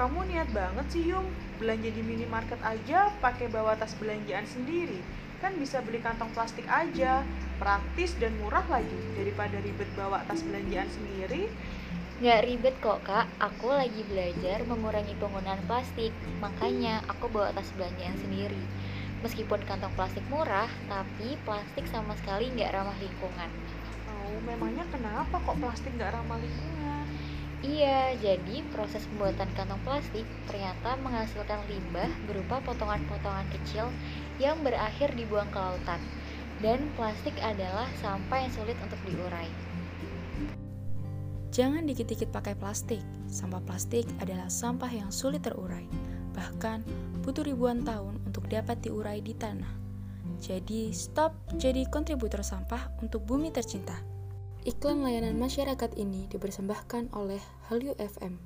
Kamu niat banget sih Yung, belanja di minimarket aja pakai bawa tas belanjaan sendiri. Kan bisa beli kantong plastik aja, praktis dan murah lagi daripada ribet bawa tas belanjaan sendiri. Nggak ribet kok kak, aku lagi belajar mengurangi penggunaan plastik, makanya aku bawa tas belanjaan sendiri. Meskipun kantong plastik murah, tapi plastik sama sekali nggak ramah lingkungan. Oh, memangnya kenapa kok plastik nggak ramah lingkungan? Iya, jadi proses pembuatan kantong plastik ternyata menghasilkan limbah berupa potongan-potongan kecil yang berakhir dibuang ke lautan. Dan plastik adalah sampah yang sulit untuk diurai. Jangan dikit-dikit pakai plastik. Sampah plastik adalah sampah yang sulit terurai, bahkan butuh ribuan tahun untuk dapat diurai di tanah. Jadi, stop jadi kontributor sampah untuk bumi tercinta. Iklan layanan masyarakat ini dipersembahkan oleh Hallyu FM.